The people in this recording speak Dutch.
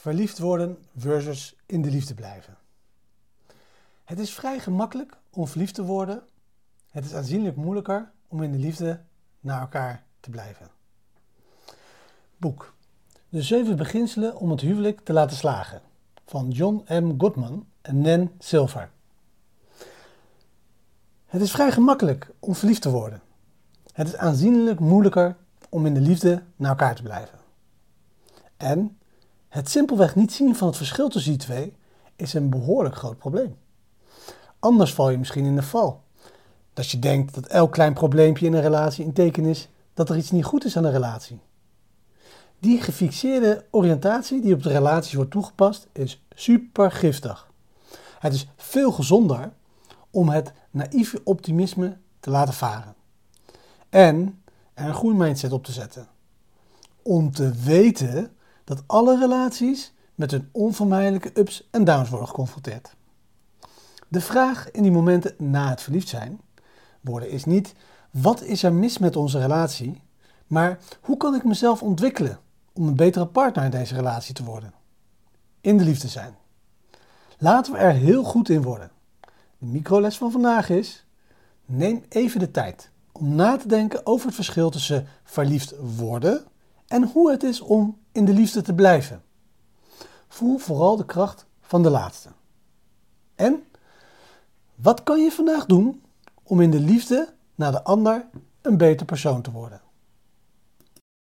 Verliefd worden versus in de liefde blijven. Het is vrij gemakkelijk om verliefd te worden. Het is aanzienlijk moeilijker om in de liefde naar elkaar te blijven. Boek De zeven beginselen om het huwelijk te laten slagen van John M. Goodman en Nan Silver. Het is vrij gemakkelijk om verliefd te worden. Het is aanzienlijk moeilijker om in de liefde naar elkaar te blijven. En het simpelweg niet zien van het verschil tussen die twee is een behoorlijk groot probleem. Anders val je misschien in de val. Dat je denkt dat elk klein probleempje in een relatie een teken is dat er iets niet goed is aan de relatie. Die gefixeerde oriëntatie die op de relaties wordt toegepast is super giftig. Het is veel gezonder om het naïeve optimisme te laten varen. En er een goede mindset op te zetten. Om te weten dat alle relaties met hun onvermijdelijke ups en downs worden geconfronteerd. De vraag in die momenten na het verliefd zijn worden is niet wat is er mis met onze relatie, maar hoe kan ik mezelf ontwikkelen om een betere partner in deze relatie te worden? In de liefde zijn. Laten we er heel goed in worden. De microles van vandaag is: neem even de tijd om na te denken over het verschil tussen verliefd worden en hoe het is om in de liefde te blijven. Voel vooral de kracht van de laatste. En wat kan je vandaag doen om in de liefde naar de ander een beter persoon te worden?